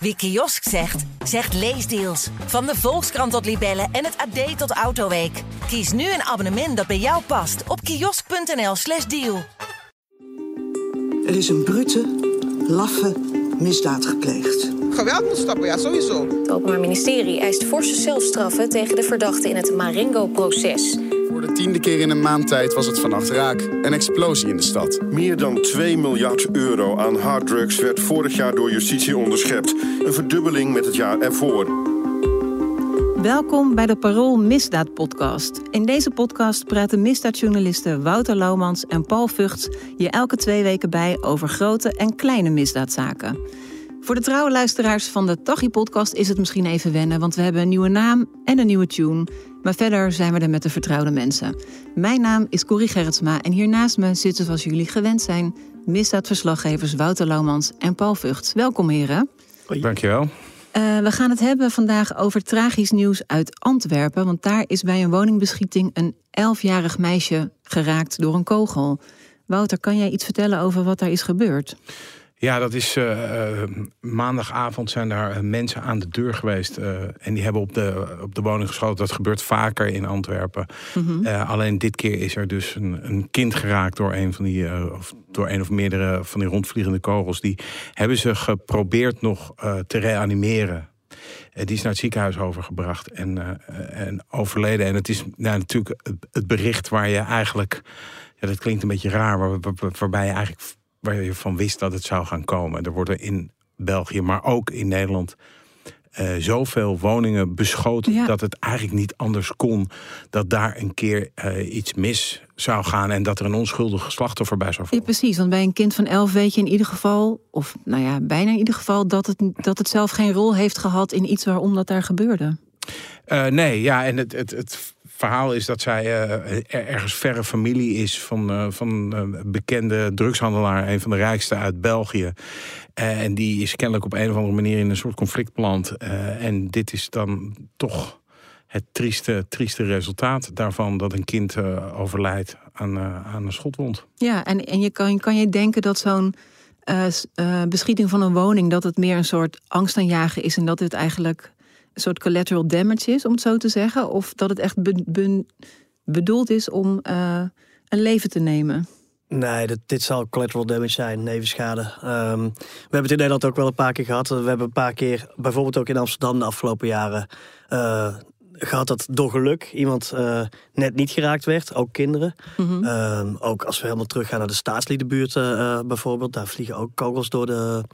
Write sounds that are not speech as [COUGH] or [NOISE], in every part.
Wie kiosk zegt, zegt leesdeals. Van de Volkskrant tot Libellen en het AD tot Autoweek. Kies nu een abonnement dat bij jou past op kiosk.nl/slash deal. Er is een brute, laffe misdaad gepleegd. Geweld moet stoppen, ja, sowieso. Het Openbaar Ministerie eist forse zelfstraffen tegen de verdachten in het Marengo-proces. De tiende keer in een maand tijd was het vannacht raak. Een explosie in de stad. Meer dan 2 miljard euro aan harddrugs werd vorig jaar door justitie onderschept. Een verdubbeling met het jaar ervoor. Welkom bij de Parool Misdaad Podcast. In deze podcast praten misdaadjournalisten Wouter Lomans en Paul Vugts je elke twee weken bij over grote en kleine misdaadzaken. Voor de trouwe luisteraars van de Tachi Podcast is het misschien even wennen, want we hebben een nieuwe naam en een nieuwe tune. Maar verder zijn we er met de vertrouwde mensen. Mijn naam is Corrie Gerritsma en hier naast me zitten, zoals jullie gewend zijn, misdaadverslaggevers Wouter Lomans en Paul Vugts. Welkom, heren. Dankjewel. Uh, we gaan het hebben vandaag over tragisch nieuws uit Antwerpen. Want daar is bij een woningbeschieting een elfjarig meisje geraakt door een kogel. Wouter, kan jij iets vertellen over wat daar is gebeurd? Ja, dat is uh, maandagavond zijn daar mensen aan de deur geweest. Uh, en die hebben op de, op de woning geschoten. Dat gebeurt vaker in Antwerpen. Mm -hmm. alleen dit keer is er dus een, een kind geraakt door een van die, of door een of meerdere van die rondvliegende kogels. Die hebben ze geprobeerd nog te reanimeren. die is naar het ziekenhuis overgebracht en, en overleden. En het is nou, natuurlijk het, het bericht waar je eigenlijk. Ja, dat klinkt een beetje raar, waar, waar, waarbij je eigenlijk waar je van wist dat het zou gaan komen. Er worden in België, maar ook in Nederland. Uh, zoveel woningen beschoten ja. dat het eigenlijk niet anders kon dat daar een keer uh, iets mis zou gaan en dat er een onschuldig slachtoffer bij zou vallen. Ja, precies, want bij een kind van elf weet je in ieder geval, of nou ja, bijna in ieder geval, dat het, dat het zelf geen rol heeft gehad in iets waarom dat daar gebeurde. Uh, nee, ja, en het, het, het verhaal is dat zij uh, ergens verre familie is van, uh, van een uh, bekende drugshandelaar, een van de rijkste uit België. en die is kennelijk op een of andere manier in een soort conflict beland. en dit is dan toch het trieste, trieste resultaat daarvan dat een kind overlijdt aan, aan een schotwond. Ja, en, en je kan, kan je denken dat zo'n beschieting van een woning, dat het meer een soort angstaanjagen is en dat het eigenlijk soort collateral damage is, om het zo te zeggen? Of dat het echt be be bedoeld is om uh, een leven te nemen? Nee, dit, dit zal collateral damage zijn, nevenschade. Um, we hebben het in Nederland ook wel een paar keer gehad. We hebben een paar keer, bijvoorbeeld ook in Amsterdam de afgelopen jaren... Uh, gehad dat door geluk iemand uh, net niet geraakt werd, ook kinderen. Mm -hmm. uh, ook als we helemaal teruggaan naar de staatsliedenbuurt uh, bijvoorbeeld, daar vliegen ook kogels door, de,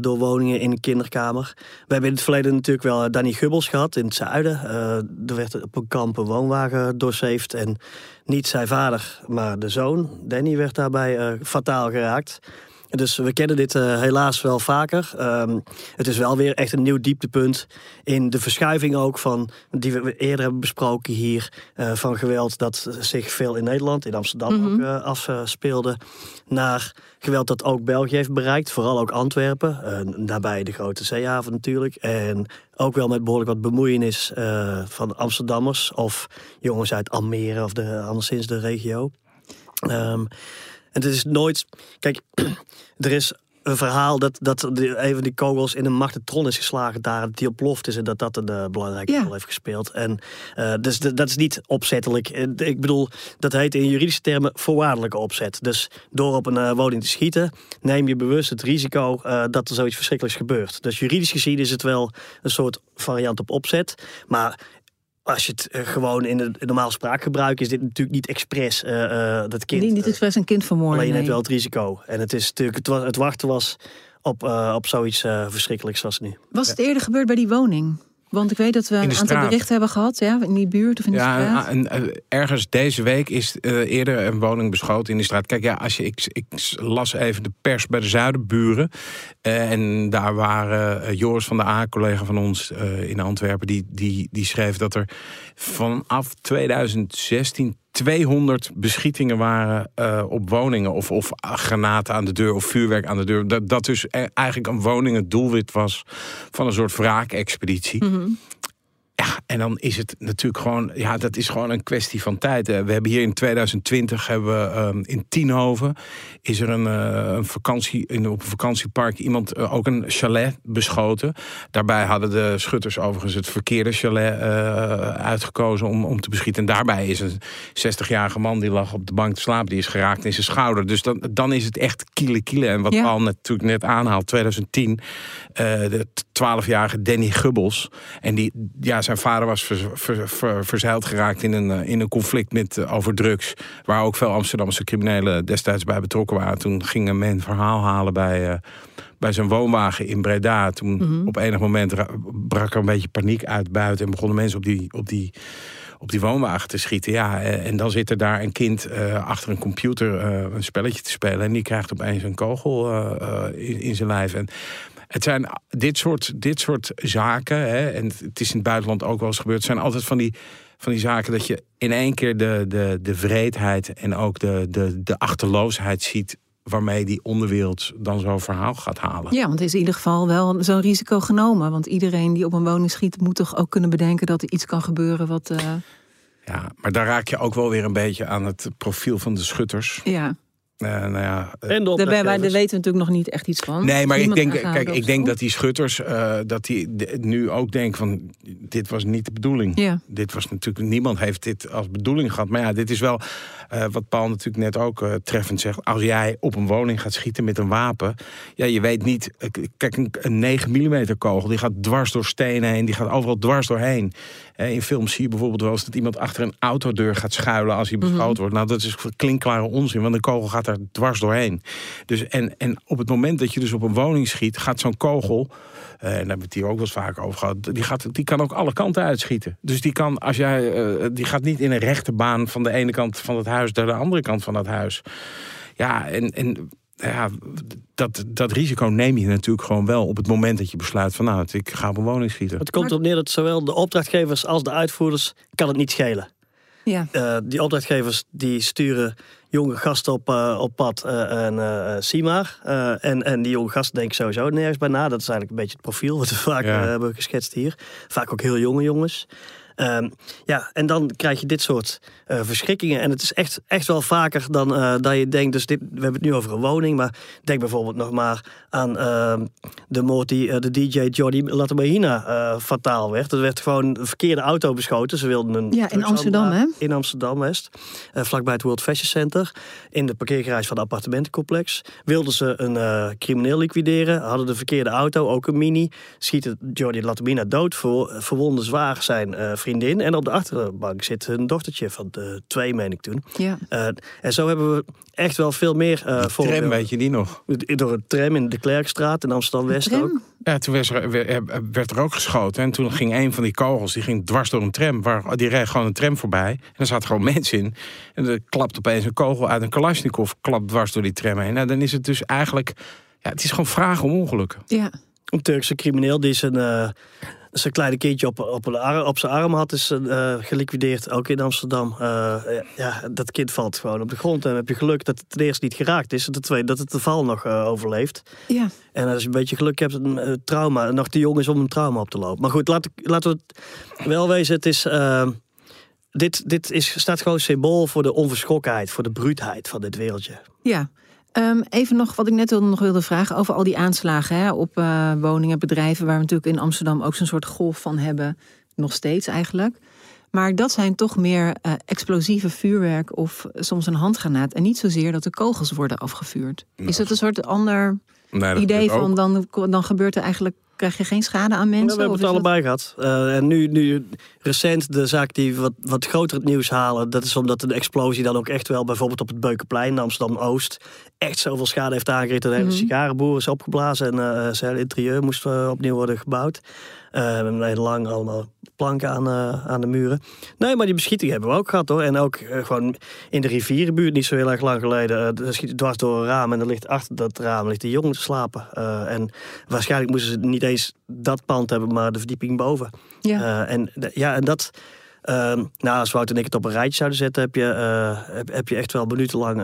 door woningen in een kinderkamer. We hebben in het verleden natuurlijk wel Danny Gubbels gehad in het zuiden. er werd op een kamp een woonwagen doorzeefd en niet zijn vader, maar de zoon, Danny, werd daarbij fataal geraakt. Dus we kennen dit uh, helaas wel vaker. Um, het is wel weer echt een nieuw dieptepunt in de verschuiving ook van die we eerder hebben besproken hier uh, van geweld dat zich veel in Nederland, in Amsterdam mm -hmm. ook uh, afspeelde, naar geweld dat ook België heeft bereikt, vooral ook Antwerpen, daarbij de grote zeehaven natuurlijk en ook wel met behoorlijk wat bemoeienis van Amsterdammers of jongens uit Almere of de, anderszins de regio. Um, en het is nooit. Kijk, [CLEARS THROAT] er is een verhaal dat, dat de, even die kogels in een magnetron is geslagen daar, dat die ontploft is en dat dat een uh, belangrijke ja. rol heeft gespeeld. En uh, dus de, dat is niet opzettelijk. Ik bedoel, dat heet in juridische termen voorwaardelijke opzet. Dus door op een uh, woning te schieten, neem je bewust het risico dat er zoiets verschrikkelijks gebeurt. Dus juridisch gezien is het wel een soort variant op opzet. Maar als je het uh, gewoon in het normaal spraakgebruik is dit natuurlijk niet expres uh, uh, dat kind. Niet, niet expres een kind vermoorden. Alleen je nee. neemt wel het risico. En het is natuurlijk het, het wachten was op, op zoiets verschrikkelijks zoals nu. Was het eerder gebeurd bij die woning? Want ik weet dat we een aantal straat. berichten hebben gehad, ja, in die buurt of in de ja, straat. En, en, ergens deze week is uh, eerder een woning beschoten in de straat. Kijk, ja, als je, ik, ik las even de pers bij de Zuiderburen. Uh, en daar waren Joris van der A, collega van ons in Antwerpen, die, die, die schreef dat er vanaf 2016 200 beschietingen waren uh, op woningen. Of, of granaten aan de deur of vuurwerk aan de deur. Dat, dat dus eigenlijk een woning het doelwit was van een soort wraakexpeditie. -hmm. Ja, en dan is het natuurlijk gewoon, ja, dat is gewoon een kwestie van tijd. We hebben hier in 2020 hebben we ehm, in Tienhoven is er een, uh, een vakantie in op een vakantiepark iemand uh, ook een chalet beschoten. Daarbij hadden de schutters overigens het verkeerde chalet uh, uitgekozen om, om te beschieten. En daarbij is een 60-jarige man die lag op de bank te slapen, die is geraakt in zijn schouder. Dus dan, dan is het echt kiele kiele. En wat ja. Paul natuurlijk net aanhaalt, 2010, de 12-jarige Danny Gubbels. En die, ja, zijn vader was ver, ver, ver, verzeild geraakt in een, in een conflict met, uh, over drugs. Waar ook veel Amsterdamse criminelen destijds bij betrokken waren. Toen ging men verhaal halen bij, uh, bij zijn woonwagen in Breda. Toen mm -hmm. op enig moment brak er een beetje paniek uit buiten. En begonnen mensen op die, op die, op die woonwagen te schieten. Ja, en dan zit er daar een kind uh, achter een computer een spelletje te spelen. En die krijgt opeens een kogel in, in zijn lijf. En het zijn dit soort, dit soort zaken, hè, en het is in het buitenland ook wel eens gebeurd, het zijn altijd van die, van die zaken dat je in één keer de, de, de vreedheid en ook de, de, de achterloosheid ziet waarmee die onderwereld dan zo'n verhaal gaat halen. Ja, want er is in ieder geval wel zo'n risico genomen. Want iedereen die op een woning schiet moet toch ook kunnen bedenken dat er iets kan gebeuren wat... Uh... Ja, maar daar raak je ook wel weer een beetje aan het profiel van de schutters. Ja. Uh, nou ja, en de Daarbij, daar weten we natuurlijk nog niet echt iets van. Nee, maar ik denk, kijk, ik denk dat die schutters uh, dat die nu ook denken van dit was niet de bedoeling. Ja. Dit was natuurlijk niemand heeft dit als bedoeling gehad. Maar ja, dit is wel uh, wat Paul natuurlijk net ook uh, treffend zegt. Als jij op een woning gaat schieten met een wapen, ja, je weet niet. Kijk, een, een 9 mm kogel die gaat dwars door stenen heen, die gaat overal dwars doorheen. In films zie je bijvoorbeeld wel eens dat iemand achter een autodeur gaat schuilen als hij beschoten mm -hmm. wordt. Nou, dat is klinkklare onzin, want een kogel gaat er dwars doorheen. Dus en, en op het moment dat je dus op een woning schiet, gaat zo'n kogel. Uh, en daar hebben we het hier ook wel eens vaak over gehad. Die, gaat, die kan ook alle kanten uitschieten. Dus die kan, als jij, uh, die gaat niet in een rechte baan van de ene kant van het huis naar de andere kant van het huis. Ja, en. en ja, dat, dat risico neem je natuurlijk gewoon wel op het moment dat je besluit van nou, ik ga op een woning schieten. Het komt erop neer dat zowel de opdrachtgevers als de uitvoerders kan het niet schelen. Ja. Uh, die opdrachtgevers die sturen jonge gasten op, uh, op pad uh, en uh, zie maar. en, en die jonge gasten denken sowieso nergens bij na. Dat is eigenlijk een beetje het profiel wat we vaak ja. hebben geschetst hier. Vaak ook heel jonge jongens. Um, ja, en dan krijg je dit soort uh, verschrikkingen. En het is echt, echt wel vaker dan uh, dat je denkt. Dus dit, we hebben het nu over een woning. Maar denk bijvoorbeeld nog maar aan uh, de moord die uh, de DJ Jordi Latamahina fataal werd. Er werd gewoon een verkeerde auto beschoten. Ze wilden een. Ja, in Amsterdam, hè? In Amsterdam West. vlakbij het World Fashion Center. In de parkeergarage van het appartementencomplex. Wilden ze een crimineel liquideren. Hadden de verkeerde auto, ook een mini. Schieten Jordi Latamahina dood. Ver, verwonden zwaar zijn vriendin. En op de achterbank zit een dochtertje van de twee, meen ik toen. Ja. Uh, en zo hebben we echt wel veel meer uh, voorbeelden. Tram, weet je die nog? Door een tram in de Klerkstraat in Amsterdam-West ook. Ja, toen werd er, werd er, ook geschoten. En toen ging een van die kogels, die ging dwars door een tram. Waar, die reed gewoon een tram voorbij. En er zaten gewoon mensen in. En er klapt opeens een kogel uit een Kalashnikov, klapt dwars door die tram heen. Nou, dan is het dus eigenlijk... Ja, het is gewoon vragen om ongelukken. Ja. Een Turkse crimineel die zijn... Uh, zijn kleine kindje op, op, op zijn arm had, is uh, geliquideerd, ook in Amsterdam. Uh, ja, dat kind valt gewoon op de grond. En dan heb je geluk dat het ten eerste niet geraakt is. En ten tweede dat het de val nog uh, overleeft. Ja. En als je een beetje geluk hebt, een trauma, nog te jong is om een trauma op te lopen. Maar goed, laat, laten we het wel wezen. Het is, dit dit is, staat gewoon symbool voor de onverschrokkenheid, voor de bruutheid van dit wereldje. Ja. Um, even nog wat ik net nog wilde vragen over al die aanslagen hè, op uh, woningen, bedrijven, waar we natuurlijk in Amsterdam ook zo'n soort golf van hebben, nog steeds eigenlijk. Maar dat zijn toch meer uh, explosieve vuurwerk of soms een handgranaat en niet zozeer dat de kogels worden afgevuurd. Nou, is dat een soort ander nee, idee van dan, dan gebeurt er eigenlijk krijg je geen schade aan mensen? Ja, we hebben het allebei dat... gehad. Uh, en nu, nu recent de zaak die wat, wat groter het nieuws halen... dat is omdat de explosie dan ook echt wel... bijvoorbeeld op het Beukenplein, Amsterdam-Oost... echt zoveel schade heeft aangericht. Dat de hele mm -hmm. sigarenboer is opgeblazen... en uh, zijn interieur moest uh, opnieuw worden gebouwd. Uh, lang allemaal planken aan, uh, aan de muren. Nee, maar die beschieting hebben we ook gehad hoor. En ook uh, gewoon in de rivierenbuurt, niet zo heel erg lang geleden. Uh, schiet dwars door een raam en er ligt achter dat raam ligt een jongen te slapen. en waarschijnlijk moesten ze niet eens dat pand hebben, maar de verdieping boven. Ja. en, ja, en dat... nou, als Wout en ik het op een rijtje zouden zetten, heb je, heb, heb je echt wel minutenlang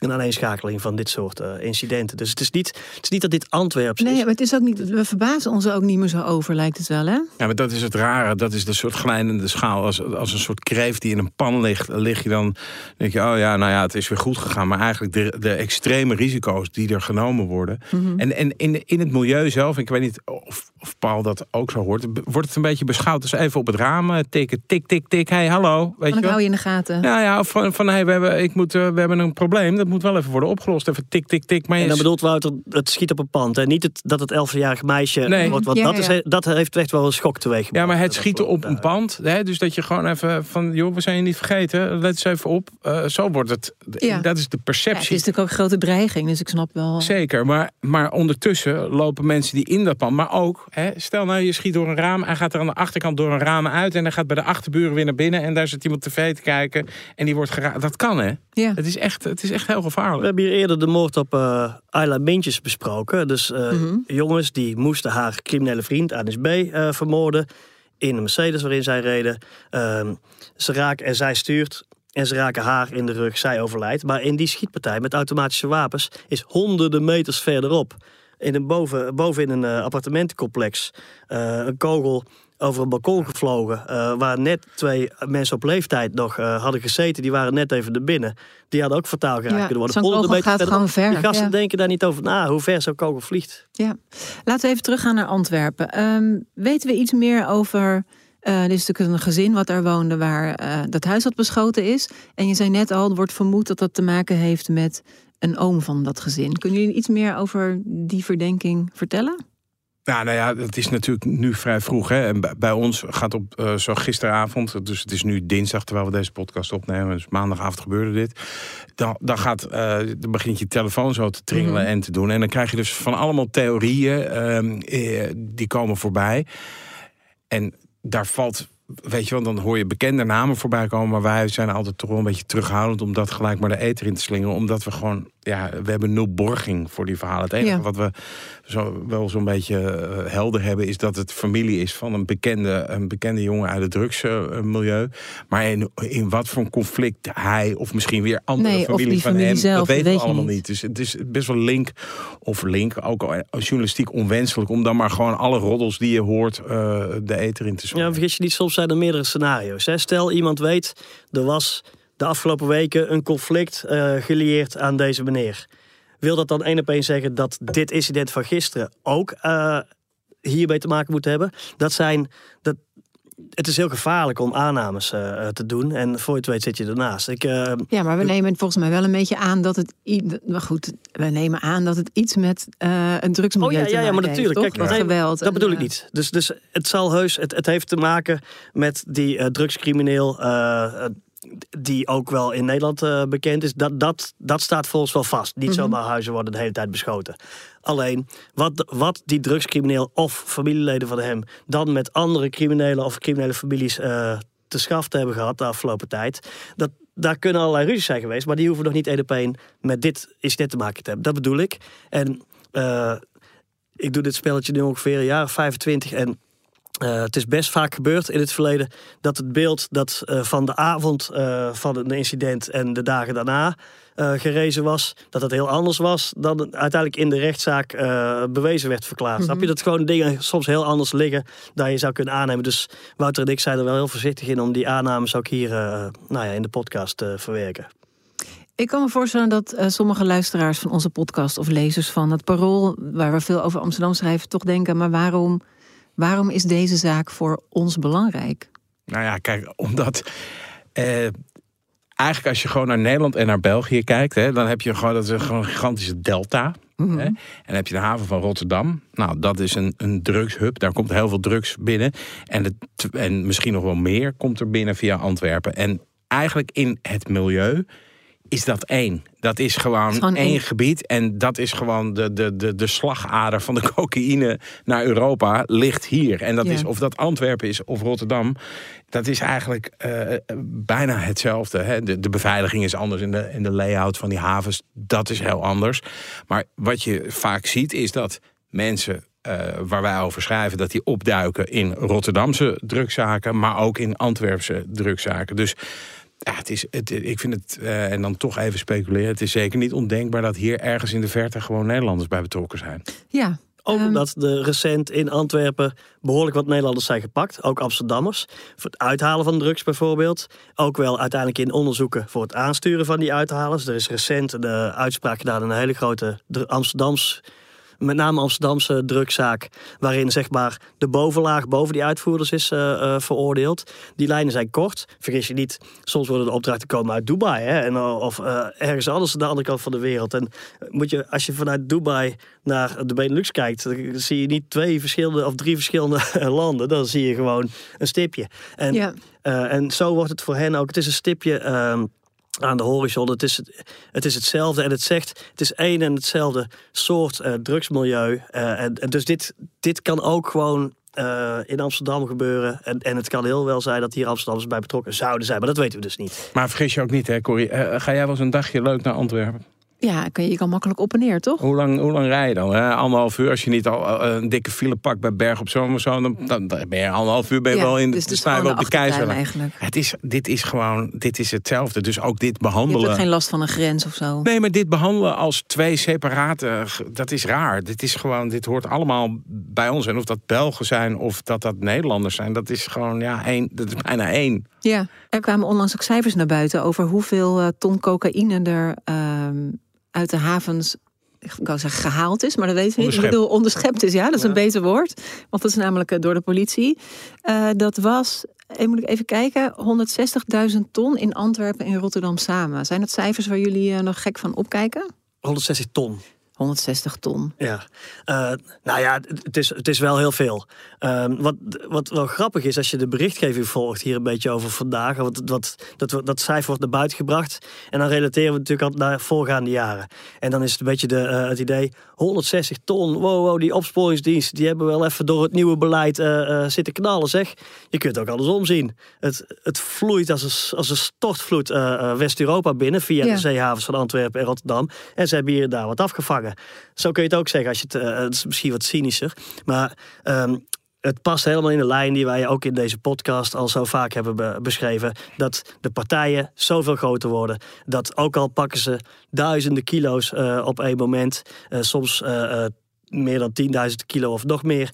een aaneenschakeling van dit soort uh, incidenten. Dus het is, niet, het is niet dat dit Antwerps nee, is. maar het is ook niet, we verbazen ons er ook niet meer zo over, lijkt het wel, hè? Ja, maar dat is het rare. Dat is de soort glijdende schaal. Als, als een soort kreeft die in een pan ligt, lig je dan... denk je, oh ja, nou ja, het is weer goed gegaan. Maar eigenlijk de, de extreme risico's die er genomen worden. Mhm. En, en in, in het milieu zelf, ik weet niet of, of Paul dat ook zo hoort... wordt het een beetje beschouwd. Dus even op het raam eh, tikken, tik, tik, tik. Hey, hallo. Weet Dan je wel? hou je in de gaten. Ja, ja, of van, van hey, we, hebben, ik moet, uh, we hebben een probleem. Dat moet wel even worden opgelost. Even tik, tik, tik. Maar En dan je- bedoelt Wouter, het schiet op een pand. En niet het, dat het 11-jarige meisje Nee. wordt. Want Ja, dat, ja. Is, dat heeft echt wel een schok teweeg. Ja, maar het schieten op een pand. Hè, dus dat je gewoon even van, joh, we zijn je niet vergeten. Let eens even op. Eh, zo wordt het. Ja. Dat is de Ja, het perceptie. is natuurlijk ook een grote dreiging, dus ik snap wel. Zeker, maar, maar ondertussen lopen mensen die in dat pand... maar ook, hè, stel nou je schiet door een raam... hij gaat er aan de achterkant door een raam uit... en hij gaat bij de achterburen weer naar binnen... en daar zit iemand tv te kijken en die wordt geraakt. Dat kan, hè? Ja. Het is echt, het is echt heel We gevaarlijk. hebben hier eerder de moord op eh Ayla Mintjes besproken. Dus eh, Mhm. jongens die moesten haar criminele vriend ANSB eh vermoorden. In een Mercedes waarin zij reden. Ehm, ze raken en zij stuurt. En ze raken haar in de rug. Zij overlijdt. Maar in die schietpartij met automatische wapens is honderden meters verderop. In een boven, boven in een eh, appartementencomplex. eh, een kogel over een balkon gevlogen. eh, waar net twee mensen op leeftijd nog eh, hadden gezeten. Die waren net even er binnen. Die hadden ook fataal geraakt Ja, kunnen worden. zo'n kogel gaat gewoon ver, Die gasten ja. denken daar niet over na. Hoe ver zo'n kogel vliegt. Ja. Laten we even teruggaan naar Antwerpen. Ehm, weten we iets meer over. eh dit is natuurlijk een gezin wat daar woonde waar dat huis wat beschoten is. En je zei net al, er wordt vermoed dat dat te maken heeft met een oom van dat gezin. Kunnen jullie iets meer over die verdenking vertellen? Ja, nou ja, het is natuurlijk nu vrij vroeg. Hè? En bij- ons gaat op eh, zo gisteravond, dus het is nu dinsdag terwijl we deze podcast opnemen. Dus maandagavond gebeurde dit. Dan, dan, gaat, eh, dan begint je telefoon zo te tringelen en te doen. En dan krijg je dus van allemaal theorieën ehm, eh, die komen voorbij. En daar valt, weet je wel, dan hoor je bekende namen voorbij komen. Maar wij zijn altijd toch wel een beetje terughoudend om dat gelijk maar de eter in te slingeren. Omdat we gewoon, ja, we hebben nul borging voor die verhalen. Het enige Ja. wat we zo, wel zo'n beetje eh, helder hebben, is dat het familie is van een bekende, een bekende jongen uit het drugsmilieu. maar in, in wat voor een conflict hij, of misschien weer andere Nee, of familie van familie hem, zelf, dat weten weet we allemaal niet. niet. Dus het is best wel link of link, ook al journalistiek onwenselijk, om dan maar gewoon alle roddels die je hoort eh, de eter in te Ja, slingeren. vergis je niet, soms zijn er meerdere scenario's. Stel, iemand weet, er was de afgelopen weken een conflict eh gelieerd aan deze meneer. Wil dat dan één op één zeggen dat dit incident van gisteren ook eh, hiermee te maken moet hebben? Dat zijn... Dat, het is heel gevaarlijk om aannames eh, te doen. En voor je het weet zit je ernaast. Ik, eh, Ja, maar we nemen volgens mij wel een beetje aan dat het. Maar goed, we nemen aan dat het iets met eh een drugsmilieu Oh ja, ja, ja, maar heeft, natuurlijk. Kijk, geweld. Dat en, bedoel ik niet. Dus, dus het zal heus, het, het heeft te maken met die drugscrimineel. Die ook wel in Nederland eh, bekend is. Dat, dat, dat staat volgens wel vast. Niet Mhm. zomaar huizen worden de hele tijd beschoten. Alleen, wat, wat die drugscrimineel of familieleden van hem... dan met andere criminelen of criminele families eh, te schaften hebben gehad de afgelopen tijd... Dat, daar kunnen allerlei ruzies zijn geweest... maar die hoeven nog niet één op één met dit incident te maken te hebben. Dat bedoel ik. En eh, ik doe dit spelletje nu ongeveer een jaar of 25 en eh, het is best vaak gebeurd in het verleden dat het beeld dat eh, van de avond eh, van een incident en de dagen daarna gerezen was, dat het heel anders was dan uiteindelijk in de rechtszaak bewezen werd verklaard. Snap je dat gewoon dingen soms heel anders liggen dan je zou kunnen aannemen? Dus Wouter en ik zijn er wel heel voorzichtig in om die aannames ook hier nou ja, in de podcast te verwerken. Ik kan me voorstellen dat sommige luisteraars van onze podcast of lezers van het Parool, waar we veel over Amsterdam schrijven, toch denken: maar waarom, waarom is deze zaak voor ons belangrijk? Nou ja, kijk, omdat. eh, eigenlijk als je gewoon naar Nederland en naar België kijkt, hè, dan heb je gewoon, dat is gewoon een gigantische delta. Hè? En dan heb je de haven van Rotterdam. Nou, dat is een, een drugshub. Daar komt heel veel drugs binnen. En, het, en misschien nog wel meer komt er binnen via Antwerpen. En eigenlijk in het milieu is dat één. Dat is gewoon, gewoon één één. gebied. En dat is gewoon de, de, de, de slagader van de [LAUGHS] cocaïne naar Europa ligt hier. En dat Ja. is of dat Antwerpen is of Rotterdam. Dat is eigenlijk eh, bijna hetzelfde. Hè? De, de beveiliging is anders in de, in de layout van die havens. Dat is heel anders. Maar wat je vaak ziet is dat mensen eh, waar wij over schrijven... dat die opduiken in Rotterdamse drugzaken... maar ook in Antwerpse drugzaken. Dus Ja, het is, het, ik vind het, uh, en dan toch even speculeren... het is zeker niet ondenkbaar dat hier ergens in de verte... gewoon Nederlanders bij betrokken zijn. Ja, Ook Ehm. omdat de recent in Antwerpen behoorlijk wat Nederlanders zijn gepakt. Ook Amsterdammers. Voor het uithalen van drugs bijvoorbeeld. Ook wel uiteindelijk in onderzoeken voor het aansturen van die uithalers. Er is recent de uitspraak gedaan in een hele grote Amsterdams... Met name Amsterdamse drugszaak, waarin zeg maar de bovenlaag boven die uitvoerders is eh, eh, veroordeeld. Die lijnen zijn kort. Vergis je niet, soms worden de opdrachten komen uit Dubai hè, en, eh, of ergens anders aan de andere kant van de wereld. En moet je, als je vanuit Dubai naar de Benelux kijkt, dan zie je niet twee verschillende of drie verschillende [LAUGHS] landen. Dan zie je gewoon een stipje. En, Ja. en zo wordt het voor hen ook. Het is een stipje. ehm, aan de horizon. Het is, het, is hetzelfde en het zegt, het is één en hetzelfde soort eh, drugsmilieu. Eh, en, en dus dit, dit kan ook gewoon eh, in Amsterdam gebeuren. En, en het kan heel wel zijn dat hier Amsterdammers bij betrokken zouden zijn, maar dat weten we dus niet. Maar vergis je ook niet, hè, Corrie. ga jij wel eens een dagje leuk naar Antwerpen? Ja kan je, kan makkelijk op en neer, toch? Hoe lang, hoe lang rij je dan? Hè? Anderhalf uur. Als je niet al eh, een dikke file pakt bij Berg op Zoom of zo... dan, dan ben je anderhalf uur ben je Ja, wel in dus sta je wel op de keizer. eigenlijk. Het is, dit is gewoon, dit is hetzelfde. Dus ook dit Je hebt behandelen... geen last van een grens of zo. Nee, maar dit behandelen als twee separate, g- dat is raar. Dit is gewoon, dit hoort allemaal bij ons. En of dat Belgen zijn of dat dat Nederlanders zijn, dat is gewoon, ja, één, dat is bijna één. Ja, er kwamen onlangs ook cijfers naar buiten over hoeveel eh, ton cocaïne er ehm, uit de havens. Ik wou zeggen gehaald is, maar dat weet ik niet. Ik Onderschept. bedoel, onderschept is, ja, dat is een beter woord. Want dat is namelijk eh, door de politie. Eh, dat was, eh, moet ik even kijken, 160.000 ton in Antwerpen en Rotterdam samen. Zijn dat cijfers waar jullie nog gek van opkijken? 160 ton. 160 ton. Ja, Eh, nou ja, het- is, het is wel heel veel. Ehm, wat, wat wel grappig is, als je de berichtgeving volgt hier een beetje over vandaag, want wat, dat, dat cijfer wordt naar buiten gebracht. En dan relateren we natuurlijk altijd naar voorgaande jaren. En dan is het een beetje de, eh, het idee, 160 ton, wow, wow, die opsporingsdiensten, die hebben wel even door het nieuwe beleid eh, zitten knallen, zeg. Je kunt het ook andersom zien. Het, het vloeit als een, als een stortvloed West-Europa binnen, via Ja. de zeehavens van Antwerpen en Rotterdam. En ze hebben hier en daar wat afgevangen. Zo kun je het ook zeggen, als je het, eh, het is misschien wat cynischer. Maar ehm, het past helemaal in de lijn die wij ook in deze podcast al zo vaak hebben be- beschreven. Dat de partijen zoveel groter worden. Dat ook al pakken ze duizenden kilo's eh, op één moment. eh, soms meer dan 10.000 kilo of nog meer.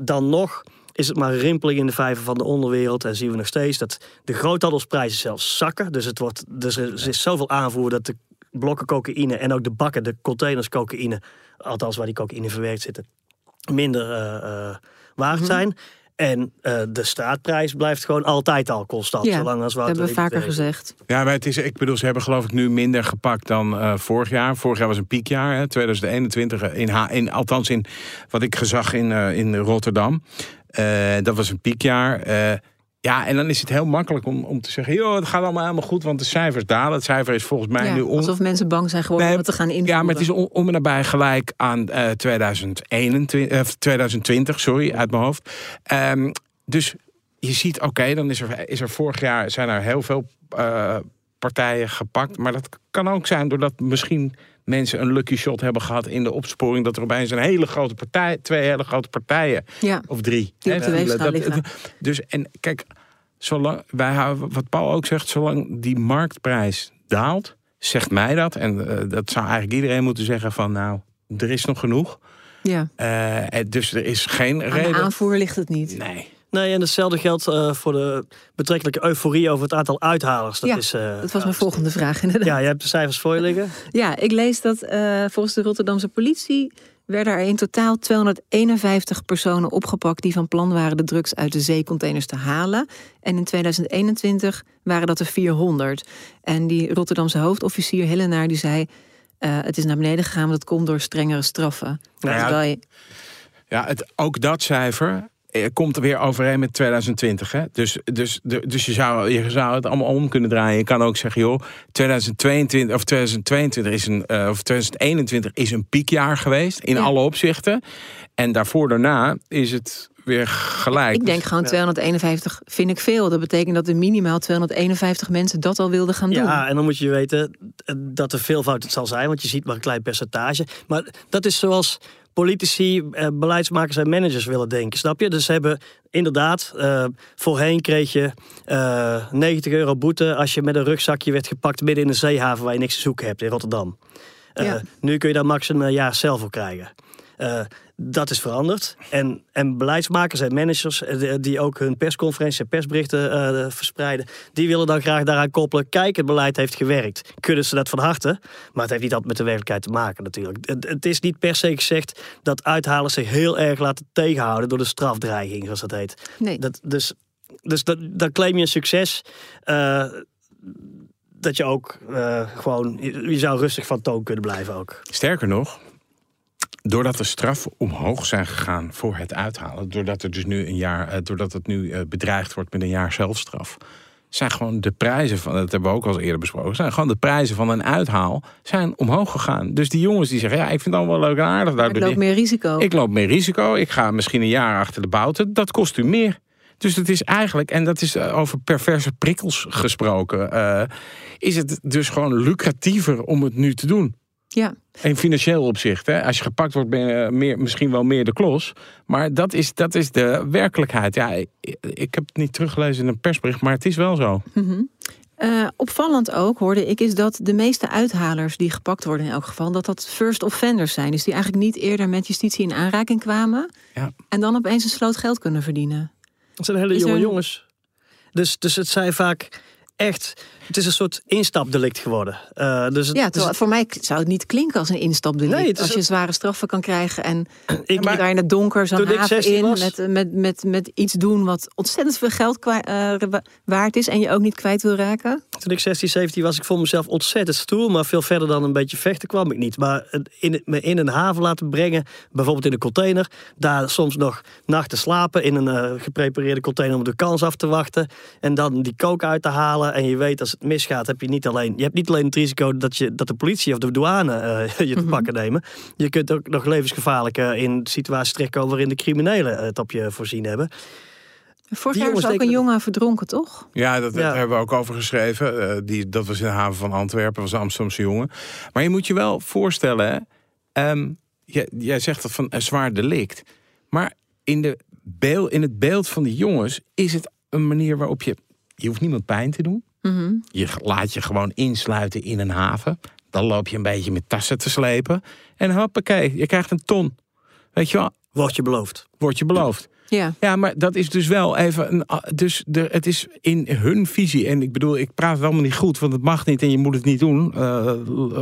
dan nog is het maar een rimpeling in de vijver van de onderwereld. En zien we nog steeds dat de groothandelsprijzen zelfs zakken. Dus, het wordt, dus er is zoveel aanvoer dat de blokken cocaïne en ook de bakken, de containers cocaïne, althans waar die cocaïne verwerkt zitten, minder eh, eh, waard Mhm. zijn. En eh, de straatprijs blijft gewoon altijd al constant. Ja, zolang als dat hebben we vaker gezegd. Ja, maar het is, ik bedoel, ze hebben geloof ik nu minder gepakt dan eh, vorig jaar. Vorig jaar was een piekjaar, hè, 2021, in, Ha- in, althans in wat ik gezag in, eh, in Rotterdam. Eh, dat was een piekjaar. Ja, en dan is het heel makkelijk om, om te zeggen, joh, het gaat allemaal helemaal goed, want de cijfers dalen. Het cijfer is volgens mij Ja, nu on, alsof mensen bang zijn geworden Nee, om het te gaan invoeren. Ja, maar het is om, om en nabij gelijk aan eh 2021, eh, 2020, sorry, uit mijn hoofd. Ehm, dus je ziet, oké, dan is er, is er vorig jaar zijn er heel veel eh, partijen gepakt. Maar dat kan ook zijn doordat misschien mensen een lucky shot hebben gehad in de opsporing. Dat er opeens een hele grote partij, twee hele grote partijen Ja. of drie. Die hè, op de weegschaal dat- liggen. Dus en kijk, zolang wij houden, wat Paul ook zegt, zolang die marktprijs daalt, zegt mij dat. En eh, dat zou eigenlijk iedereen moeten zeggen van nou, er is nog genoeg. Ja. Eh, dus er is geen Aan de reden. aanvoer ligt het niet. Nee. Nee, en hetzelfde geldt eh, voor de betrekkelijke euforie over het aantal uithalers. Dat ja, is, eh, dat was mijn volgende vraag inderdaad. Ja, je hebt de cijfers voor je liggen. [LAUGHS] Ja, ik lees dat eh, volgens de Rotterdamse politie werden er in totaal 251 personen opgepakt die van plan waren de drugs uit de zeecontainers te halen. En in 2021 waren dat er 400. En die Rotterdamse hoofdofficier Hellenaar die zei: eh, het is naar beneden gegaan, maar dat komt door strengere straffen. Nou ja, Terwijl je- Ja, het, ook dat cijfer komt er weer overeen met 2020. Hè? Dus, dus, de- dus je, zou, je zou het allemaal om kunnen draaien. Je kan ook zeggen, joh, 2022 of 2022 is een, eh, of 2021 is een piekjaar geweest in Ja. alle opzichten. En daarvoor daarna is het weer gelijk. ik denk Dus- gewoon 251 vind ik veel. Dat betekent dat er minimaal 251 mensen dat al wilden gaan doen. Ja, en dan moet je weten eh, dat er veelvoud het zal zijn, want je ziet maar een klein percentage. Maar dat is zoals politici, eh, beleidsmakers en managers willen denken. Snap je? Dus ze hebben inderdaad, eh, voorheen kreeg je eh 90 euro boete als je met een rugzakje werd gepakt midden in een zeehaven waar je niks te zoeken hebt in Rotterdam. Eh, Ja. Nu kun je daar max een eh, jaar cel voor krijgen. Dat is veranderd. En, en beleidsmakers en managers eh, die- ook hun persconferenties en persberichten eh, verspreiden, die willen dan graag daaraan koppelen. Kijk, het beleid heeft gewerkt. Kunnen ze dat van harte? Maar het heeft niet altijd met de werkelijkheid te maken natuurlijk. Het, het is niet per se gezegd dat uithalers zich heel erg laten tegenhouden door de strafdreiging, zoals dat heet. Nee. Dat, dus dus dat, dan claim je een succes. eh, dat je ook eh, gewoon, je, je zou rustig van toon kunnen blijven ook. Sterker nog, doordat de straffen omhoog zijn gegaan voor het uithalen, doordat er dus nu een jaar, eh, doordat het nu eh, bedreigd wordt met een jaar zelfstraf, zijn gewoon de prijzen van, dat hebben we ook al eerder besproken, zijn gewoon de prijzen van een uithaal zijn omhoog gegaan. Dus die jongens die zeggen, ja, ik vind het allemaal wel leuk en aardig. Ik loop meer risico. ik loop meer risico. Ik ga misschien een jaar achter de bouten. Dat kost u meer. Dus het is eigenlijk, en dat is eh, over perverse prikkels gesproken, is het dus gewoon lucratiever om het nu te doen. Ja. In financieel opzicht. Hè? Als je gepakt wordt, ben je meer, misschien wel meer de klos. Maar dat is, dat is de werkelijkheid. Ja, ik, ik heb het niet teruggelezen in een persbericht, maar het is wel zo. Eh, opvallend ook, hoorde ik, is dat de meeste uithalers die gepakt worden in elk geval, dat dat first offenders zijn. Dus die eigenlijk niet eerder met justitie in aanraking kwamen. Ja. En dan opeens een sloot geld kunnen verdienen. Het zijn hele Is jonge er- jongens. Dus, dus het zijn vaak echt, het is een soort instapdelict geworden. Eh, dus het, Ja, dus terwijl voor mij zou het niet klinken als een instapdelict. Nee, als je zware straffen kan krijgen en ik, je daar in het donker zo'n haven 16 in was- met, met, met, met iets doen wat ontzettend veel geld kwa- eh, wa- waard is en je ook niet kwijt wil raken. Toen ik 16, 17 was, ik vond mezelf ontzettend stoer. Maar veel verder dan een beetje vechten kwam ik niet. Maar in, me in een haven laten brengen, bijvoorbeeld in een container. Daar soms nog nachten slapen in een eh, geprepareerde container om de kans af te wachten. En dan die kook uit te halen. En je weet, als het misgaat, heb je niet alleen, je hebt niet alleen het risico dat, je, dat de politie of de douane eh, [LAUGHS] je te pakken nemen. Je kunt ook nog levensgevaarlijk eh, in situaties terechtkomen waarin de criminelen het op je voorzien hebben. Vorig jaar jongens ook een jongen verdronken, toch? Ja, dat, dat Ja. hebben we ook over geschreven. Eh, die, dat was in de haven van Antwerpen, was een Amsterdamse jongen. Maar je moet je wel voorstellen, hè, ehm, jij, jij zegt dat van een zwaar delict. Maar in, de beeld, in het beeld van die jongens is het een manier waarop je... Je hoeft niemand pijn te doen. Mhm. Je laat je gewoon insluiten in een haven. Dan loop je een beetje met tassen te slepen. En hoppakee, je krijgt een ton. Weet je wel, Wordt je beloofd. wordt je beloofd. Ja. Ja, maar dat is dus wel even een. Dus de, het is in hun visie. En ik bedoel, ik praat het allemaal niet goed, want het mag niet en je moet het niet doen. eh,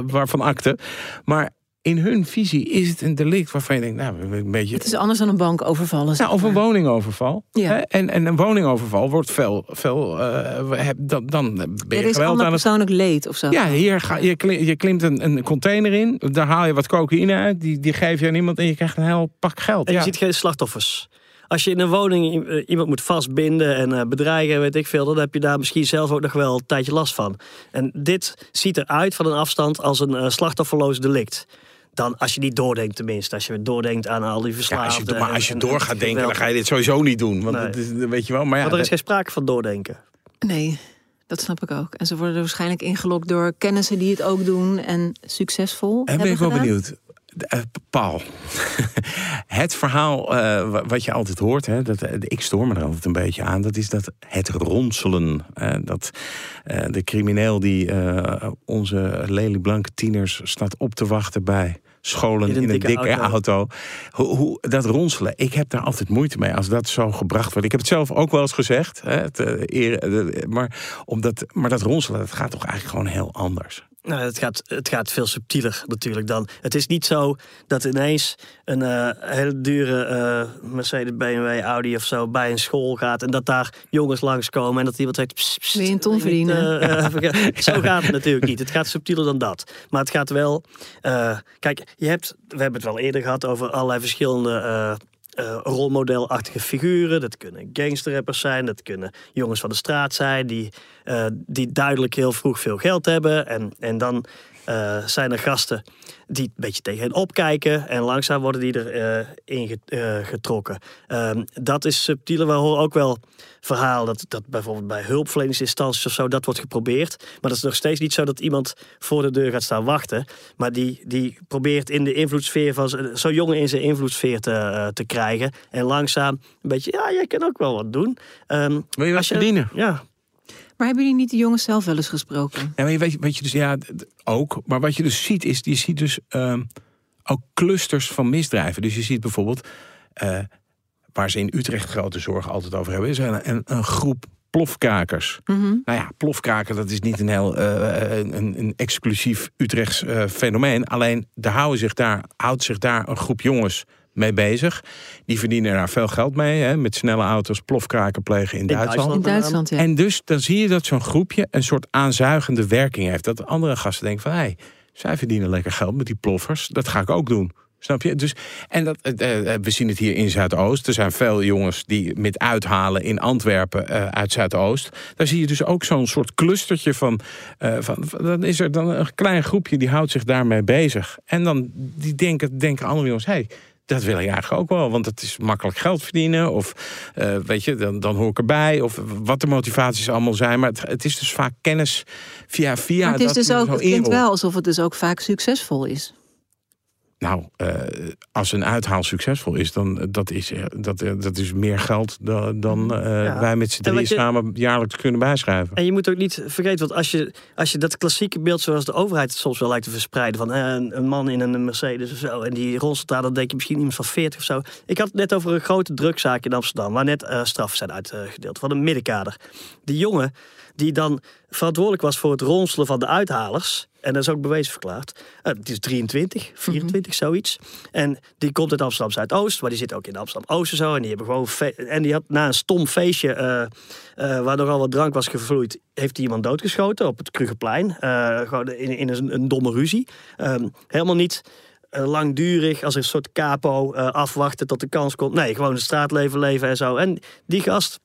waarvan akte. Maar in hun visie is het een delict waarvan je denkt, nou, een beetje. Het is anders dan een bank overvallen. zeg Nou, of een maar. woningoverval. Ja. Hè? En, en een woningoverval wordt veel. veel eh, we heb- dan, dan ben Er je is geweld aan het. persoonlijk leed of zo. Ja, hier ga, je, klim- je klimt een, een container in. Daar haal je wat cocaïne uit. Die, die geef je aan iemand en je krijgt een heel pak geld. En je Ja. ziet geen slachtoffers. Als je in een woning i- iemand moet vastbinden en eh, bedreigen, weet ik veel, dan heb je daar misschien zelf ook nog wel een tijdje last van. En dit ziet eruit van een afstand als een eh, slachtofferloos delict. Dan als je niet doordenkt tenminste. Als je doordenkt aan al die Ja, verslaafden. als je, maar als je door gaat denken, dan ga je dit sowieso niet doen. Want Nee. dat is, weet je wel. Maar ja, Maar er is geen sprake van doordenken. Nee, dat snap ik ook. En ze worden er waarschijnlijk ingelokt door kennissen die het ook doen en succesvol. En ben hebben ik wel gedaan. benieuwd. Eh, Paul, [LAUGHS] het verhaal eh, wa- wat je altijd hoort, hè, dat, eh, ik stoor me er altijd een beetje aan, dat is dat het ronselen. dat de crimineel die onze lelieblanke tieners staat op te wachten bij scholen In in een dikke dikke, auto. Hoe, hoe, dat ronselen, ik heb daar altijd moeite mee als dat zo gebracht wordt. Ik heb het zelf ook wel eens gezegd, hè, het, eer- maar, omdat, maar dat ronselen, dat gaat toch eigenlijk gewoon heel anders. Nou, het, gaat, het gaat veel subtieler natuurlijk dan. Het is niet zo dat ineens een eh, hele dure eh, Mercedes, BMW, Audi of zo bij een school gaat. En dat daar jongens langskomen en dat iemand zegt... "Psst, psst, Wil je een ton verdienen?" eh, [LAUGHS] zo gaat het natuurlijk niet. Het gaat subtieler dan dat. Maar het gaat wel... kijk, je hebt, we hebben het wel eerder gehad over allerlei verschillende... eh, rolmodelachtige figuren. Dat kunnen gangsterrappers zijn. Dat kunnen jongens van de straat zijn. Die, eh, die duidelijk heel vroeg veel geld hebben. En, en dan eh, zijn er gasten die een beetje tegen hen opkijken. En langzaam worden die erin uh, getrokken. Ehm, dat is subtieler. We horen ook wel verhaal dat, dat bijvoorbeeld bij hulpverleningsinstanties of zo dat wordt geprobeerd. Maar dat is nog steeds niet zo dat iemand voor de deur gaat staan wachten. Maar die, die probeert in de invloedssfeer van zo jongen in zijn invloedssfeer te, te krijgen. En langzaam een beetje, ja, jij kan ook wel wat doen. Um, Wil je wat verdienen? Ja, maar hebben jullie niet de jongens zelf wel eens gesproken? Ja, maar weet, weet je dus, ja, ook. Maar wat je dus ziet, is je ziet dus uh, ook clusters van misdrijven. Dus je ziet bijvoorbeeld, uh, waar ze in Utrecht grote zorgen altijd over hebben, is een, een, een groep plofkrakers. Mm -hmm. Nou ja, plofkraken, dat is niet een heel uh, een, een, exclusief Utrechts fenomeen. Alleen, er houden zich daar, houdt zich daar een groep jongens mee bezig. Die verdienen daar veel geld mee. Hè, met snelle auto's plofkraken plegen in, Duitsland. In Duitsland ja. En dus dan zie je dat zo'n groepje een soort aanzuigende werking heeft. Dat andere gasten denken van... hé, hey, zij verdienen lekker geld met die ploffers. Dat ga ik ook doen. Snap je? Dus, en dat, uh, we zien het hier in Zuidoost. Er zijn veel jongens die met uithalen in Antwerpen uh, uit Zuidoost. Daar zie je dus ook zo'n soort clustertje van, van, Dan is er dan een klein groepje die houdt zich daarmee bezig. En dan die denken, denken andere jongens... Hey, dat wil ik eigenlijk ook wel, want het is makkelijk geld verdienen. Of uh, weet je, dan, dan hoor ik erbij. Of wat de motivaties allemaal zijn. Maar het, het is dus vaak kennis via via. Maar het is dus ook, het klinkt wel alsof het dus ook vaak succesvol is. Nou, uh, als een uithaal succesvol is, dan dat is dat, dat is meer geld dan, dan uh, ja. wij met z'n drieën samen jaarlijks kunnen bijschrijven. En je moet ook niet vergeten, want als je, als je dat klassieke beeld zoals de overheid het soms wel lijkt te verspreiden, van een, een, man in een Mercedes of zo, en die ronselt daar, dan denk je misschien iemand van 40 of zo. Ik had het net over een grote drugzaak in Amsterdam, waar net straffen zijn uitgedeeld van een middenkader. Die jongen die dan verantwoordelijk was voor het ronselen van de uithalers. En dat is ook bewezen verklaard. Uh, het is 23, 24, mm zoiets. En die komt uit Amsterdam Zuidoost, maar die zit ook in Amsterdam Oost en zo. En die hebben gewoon. En die had na een stom feestje, uh, uh, waar nogal wat drank was gevloeid, heeft hij iemand doodgeschoten op het Krugeplein. gewoon in, in een, een domme ruzie. Um, helemaal niet langdurig als een soort capo afwachten tot de kans komt. Nee, gewoon het straatleven leven en zo. En die gast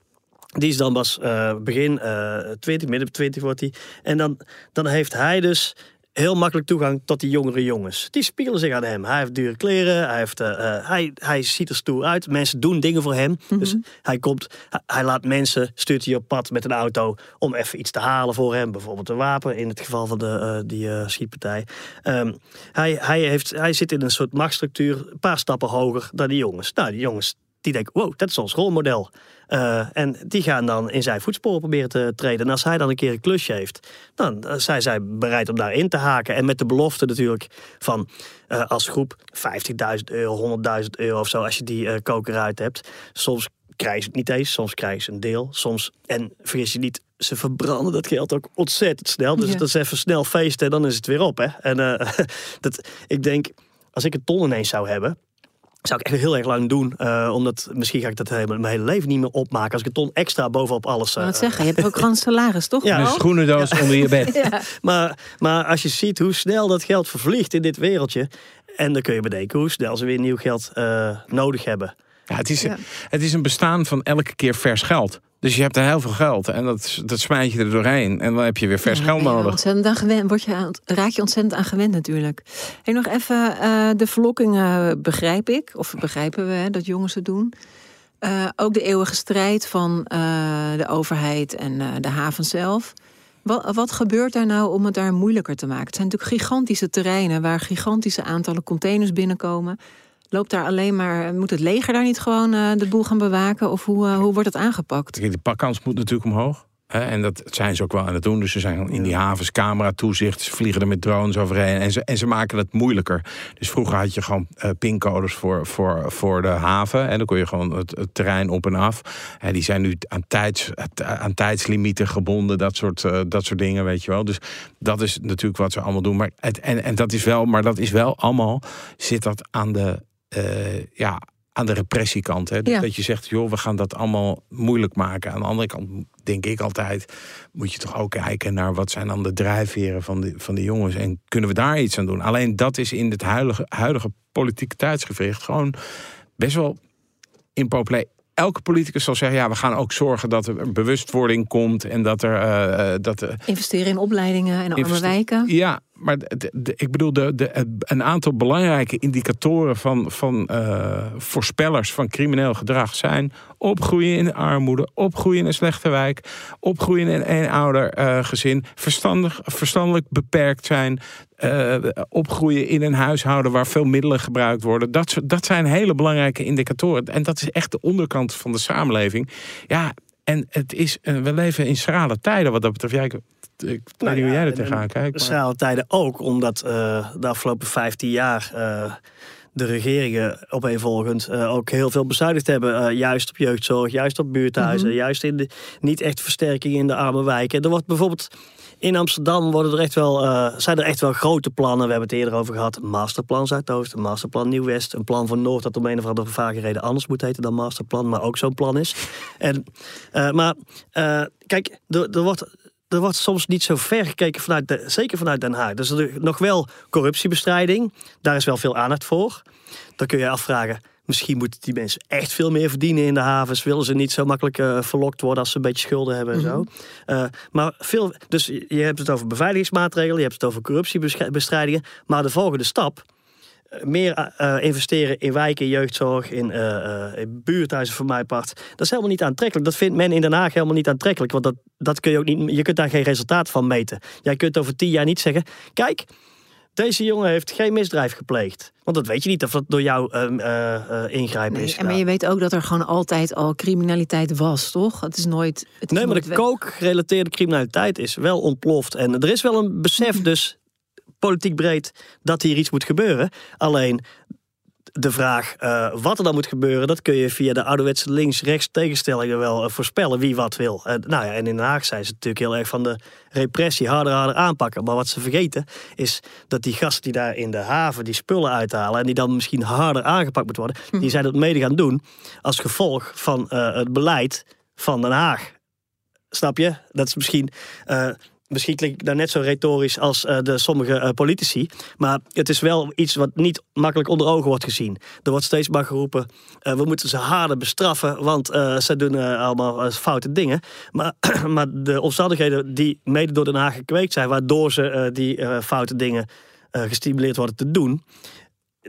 die is dan pas uh, begin uh, 20, midden 20 wordt hij. En dan, dan heeft hij dus heel makkelijk toegang tot die jongere jongens. Die spiegelen zich aan hem. Hij heeft dure kleren, hij, heeft, uh, hij, hij ziet er stoer uit. Mensen doen dingen voor hem. Mm -hmm. Dus hij komt, hij laat mensen, stuurt hij op pad met een auto om even iets te halen voor hem. Bijvoorbeeld een wapen, in het geval van de, uh, die uh, schietpartij. Um, hij, hij, heeft, hij zit in een soort machtsstructuur, een paar stappen hoger dan die jongens. Nou, die jongens die denken, wow, dat is ons rolmodel. Uh, en die gaan dan in zijn voetsporen proberen te treden. En als hij dan een keer een klusje heeft, dan zijn zij bereid om daarin te haken. En met de belofte natuurlijk van uh, als groep 50.000 euro, 100.000 euro of zo, als je die uh, koker uit hebt. Soms krijgen ze het niet eens, soms krijgen ze een deel. Soms, en vergis je niet, ze verbranden dat geld ook ontzettend snel. Dus ja. dat is even snel feesten en dan is het weer op. Hè? En [LAUGHS] dat, ik denk, als ik een ton ineens zou hebben, zou ik echt heel erg lang doen. Uh, omdat misschien ga ik dat mijn hele leven niet meer opmaken. Als ik een ton extra bovenop alles. Uh, wat zeggen, je hebt ook gewoon [LAUGHS] salaris, toch? Ja, een schoenendoos ja. onder je bed. [LAUGHS] ja. maar, maar als je ziet hoe snel dat geld vervliegt in dit wereldje. En dan kun je bedenken hoe snel ze weer nieuw geld uh, nodig hebben. Ja, het, is, ja. het is een bestaan van elke keer vers geld. Dus je hebt er heel veel geld en dat, dat smijt je er doorheen. En dan heb je weer vers ja, geld nodig. Ontzettend aan gewend, word je, raak je ontzettend aan gewend natuurlijk. En nog even, uh, de verlokkingen begrijp ik. Of begrijpen we hè, dat jongens het doen. Uh, ook de eeuwige strijd van uh, de overheid en de haven zelf. Wat, wat, gebeurt daar nou om het daar moeilijker te maken? Het zijn natuurlijk gigantische terreinen waar gigantische aantallen containers binnenkomen. Loopt daar alleen maar, moet het leger daar niet gewoon uh, de boel gaan bewaken? Of hoe, uh, hoe wordt het aangepakt? De pakkans moet natuurlijk omhoog. Hè? En dat zijn ze ook wel aan het doen. Dus ze zijn in die havens camera toezicht. Ze vliegen er met drones overheen. En ze, en ze maken het moeilijker. Dus vroeger had je gewoon uh, pincodes voor, voor, voor de haven. En dan kon je gewoon het, het terrein op en af. En die zijn nu aan, tijds, aan tijdslimieten gebonden. Dat soort, uh, dat soort dingen, weet je wel. Dus dat is natuurlijk wat ze allemaal doen. Maar, het, en, en dat is wel, maar dat is wel allemaal... zit dat aan de ja, aan de repressiekant. Hè? Ja. Dat je zegt, joh, we gaan dat allemaal moeilijk maken. Aan de andere kant denk ik altijd, moet je toch ook kijken naar wat zijn dan de drijfveren van de, van de jongens. En kunnen we daar iets aan doen? Alleen dat is in het huidige, huidige politieke tijdsgevricht gewoon best wel impopulair elke politicus zal zeggen: ja, we gaan ook zorgen dat er bewustwording komt en dat er. Uh, dat, Investeren in opleidingen en arme wijken. Ja, maar ik bedoel, de, een aantal belangrijke indicatoren van, van uh, voorspellers van crimineel gedrag zijn opgroeien in armoede, opgroeien in een slechte wijk, opgroeien in een eenouder uh, gezin, verstandig, verstandelijk beperkt zijn, uh, opgroeien in een huishouden waar veel middelen gebruikt worden. Dat, dat zijn hele belangrijke indicatoren. En dat is echt de onderkant van de samenleving. Ja, en het is, we leven in schrale tijden wat dat betreft. Jij, ik weet nou niet hoe jij er tegenaan kijkt. Schrale tijden ook, omdat uh, de afgelopen 15 jaar uh, de regeringen opeenvolgend uh, ook heel veel bezuinigd hebben. juist op jeugdzorg, juist op buurthuizen, mm -hmm. juist in de niet echt versterking in de arme wijken. Er wordt bijvoorbeeld in Amsterdam worden er echt wel, uh, zijn er echt wel grote plannen. We hebben het eerder over gehad. Masterplan Zuidoost, een masterplan Nieuw-West. Een plan voor Noord dat om een of andere vage reden anders moet heten dan masterplan. Maar ook zo'n plan is. En, uh, maar uh, kijk, er, er wordt er wordt soms niet zo ver gekeken vanuit, de, zeker vanuit Den Haag. Dus er is nog wel corruptiebestrijding. Daar is wel veel aandacht voor. Dan kun je afvragen, misschien moeten die mensen echt veel meer verdienen in de havens. Willen ze niet zo makkelijk uh, verlokt worden als ze een beetje schulden hebben en zo. Mm -hmm. uh, maar veel, dus je hebt het over beveiligingsmaatregelen, je hebt het over corruptiebestrijdingen. Maar de volgende stap meer uh, investeren in wijken, jeugdzorg, in, uh, in buurthuizen voor mij part. Dat is helemaal niet aantrekkelijk. Dat vindt men in Den Haag helemaal niet aantrekkelijk. Want dat, dat kun je ook niet. Je kunt daar geen resultaat van meten. Jij kunt over tien jaar niet zeggen. Kijk, deze jongen heeft geen misdrijf gepleegd. Want dat weet je niet of dat door jouw uh, uh, ingrijpen nee, is. En maar je weet ook dat er gewoon altijd al criminaliteit was, toch? Het is nooit. Het is nee, maar de kookgerelateerde criminaliteit is wel ontploft. En er is wel een besef, [LAUGHS] dus politiek breed, dat hier iets moet gebeuren. Alleen de vraag uh, wat er dan moet gebeuren, dat kun je via de ouderwetse links-rechts tegenstellingen wel uh, voorspellen wie wat wil. Uh, nou ja, en in Den Haag zijn ze natuurlijk heel erg van de repressie, harder, harder aanpakken. Maar wat ze vergeten is dat die gasten die daar in de haven die spullen uithalen en die dan misschien harder aangepakt moeten worden, hm. die zijn dat mede gaan doen als gevolg van het beleid van Den Haag. Snap je? Dat is misschien misschien klink ik daar net zo retorisch als uh, de sommige uh, politici. Maar het is wel iets wat niet makkelijk onder ogen wordt gezien. Er wordt steeds maar geroepen: uh, we moeten ze harder bestraffen, want ze doen allemaal foute dingen. Maar, [CLEARS THROAT] maar de omstandigheden die mede door Den Haag gekweekt zijn, waardoor ze die foute dingen gestimuleerd worden te doen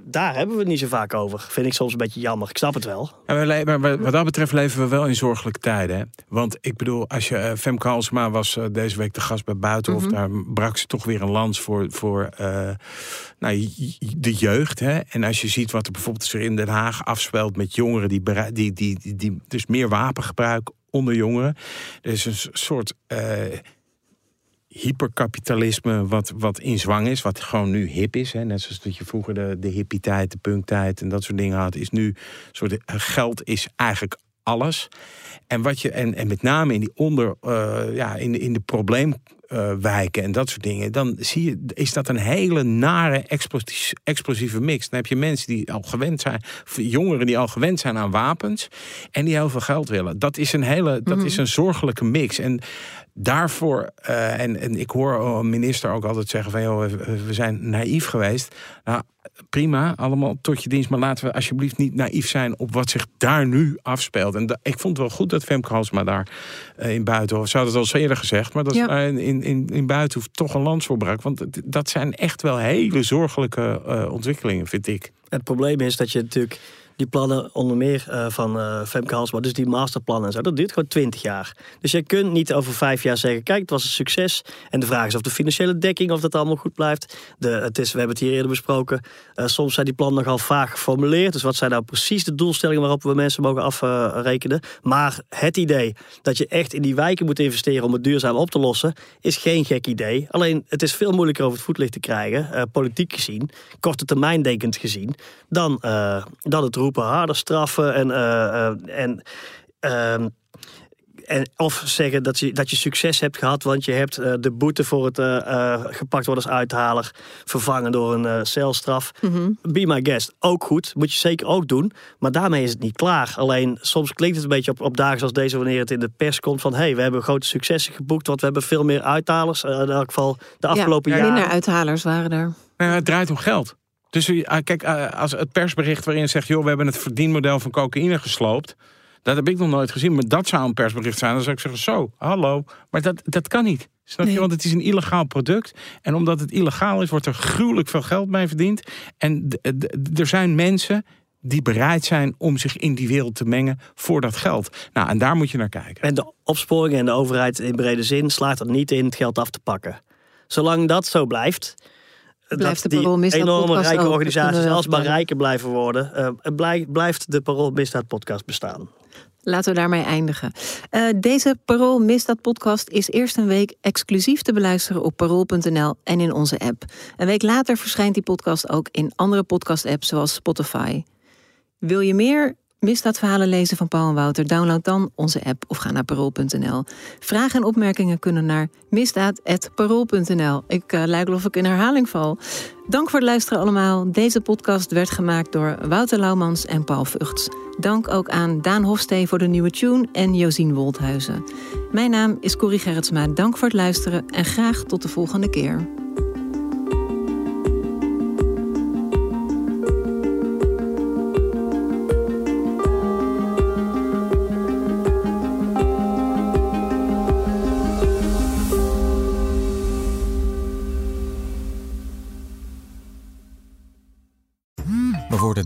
daar hebben we het niet zo vaak over. Vind ik soms een beetje jammer. Ik snap het wel. Ja, maar wat dat betreft leven we wel in zorgelijke tijden. Hè? Want ik bedoel, als je uh, Femke Halsema was uh, deze week de gast bij Buitenhof. Mm -hmm. Daar brak ze toch weer een lans voor, voor uh, nou, de jeugd. Hè? En als je ziet wat er bijvoorbeeld in Den Haag afspeelt met jongeren die, die, die, die, die dus meer wapengebruik onder jongeren. Er is een soort hyperkapitalisme wat, wat in zwang is, wat gewoon nu hip is. Hè. Net zoals dat je vroeger de, de hippie-tijd, de punktijd en dat soort dingen had, is nu soort geld is eigenlijk alles. En, wat je, en, en met name in die onder, uh, ja, in, in de probleem uh, wijken en dat soort dingen, dan zie je, is dat een hele nare explosieve, explosieve mix. Dan heb je mensen die al gewend zijn, jongeren die al gewend zijn aan wapens en die heel veel geld willen. Dat is een hele, dat mm is een zorgelijke mix. En daarvoor, uh, en, en ik hoor een minister ook altijd zeggen van joh, we zijn naïef geweest. Nou, prima, allemaal tot je dienst. Maar laten we alsjeblieft niet naïef zijn op wat zich daar nu afspeelt. En da, ik vond het wel goed dat Femke Halsma daar uh, in Buitenhof... Ze had het al eerder gezegd, maar dat ja. in, in, in Buitenhof toch een lans voorbrak. Want dat zijn echt wel hele zorgelijke uh, ontwikkelingen, vind ik. Het probleem is dat je natuurlijk die plannen onder meer uh, van uh, Femke Halsma, dus die masterplannen en zo, dat duurt gewoon twintig jaar. Dus je kunt niet over vijf jaar zeggen, kijk, het was een succes. En de vraag is of de financiële dekking, of dat allemaal goed blijft. De, het is, we hebben het hier eerder besproken, uh, soms zijn die plannen nogal vaag geformuleerd. Dus wat zijn nou precies de doelstellingen waarop we mensen mogen afrekenen. maar het idee dat je echt in die wijken moet investeren om het duurzaam op te lossen, is geen gek idee. Alleen, het is veel moeilijker over het voetlicht te krijgen, politiek gezien, korte termijn denkend gezien, dan, dan het roepen harder straffen en, uh, en uh, en of zeggen dat je, dat je succes hebt gehad, want je hebt uh, de boete voor het uh, uh, gepakt worden als uithaler vervangen door een celstraf. Mm -hmm. Be my guest. Ook goed, moet je zeker ook doen. Maar daarmee is het niet klaar. Alleen soms klinkt het een beetje op, op dagen zoals deze, wanneer het in de pers komt van hé, hey, we hebben grote successen geboekt, want we hebben veel meer uithalers. in elk geval de afgelopen ja, jaren. Minder uithalers waren er. Nou, het draait om geld. Dus kijk, als het persbericht waarin zegt... joh, we hebben het verdienmodel van cocaïne gesloopt... Dat heb ik nog nooit gezien. Maar dat zou een persbericht zijn. Dan zou ik zeggen, zo, hallo. Maar dat, dat kan niet. Snap je? Want het is een illegaal product. En omdat het illegaal is, wordt er gruwelijk veel geld mee verdiend. En er zijn mensen die bereid zijn om zich in die wereld te mengen voor dat geld. Nou, en daar moet je naar kijken. En de opsporing en de overheid in brede zin slaagt er niet in het geld af te pakken. Zolang dat zo blijft dat de Parool die enorme rijke organisaties kunnen we rijker blijven worden, uh, blij, blijft de Parool Misdaad podcast bestaan. Laten we daarmee eindigen. Uh, deze Parool Misdaad podcast is eerst een week exclusief te beluisteren op parool.nl en in onze app. Een week later verschijnt die podcast ook in andere podcast apps zoals Spotify. Wil je meer misdaadverhalen lezen van Paul en Wouter? Download dan onze app of ga naar parool.nl. Vragen en opmerkingen kunnen naar misdaad.parool.nl. Ik uh, lijk ik in herhaling val. Dank voor het luisteren allemaal. Deze podcast werd gemaakt door Wouter Laumans en Paul Vugts. Dank ook aan Daan Hofstee voor de nieuwe tune en Josien Woldhuizen. Mijn naam is Corrie Gerritsma. Dank voor het luisteren en graag tot de volgende keer.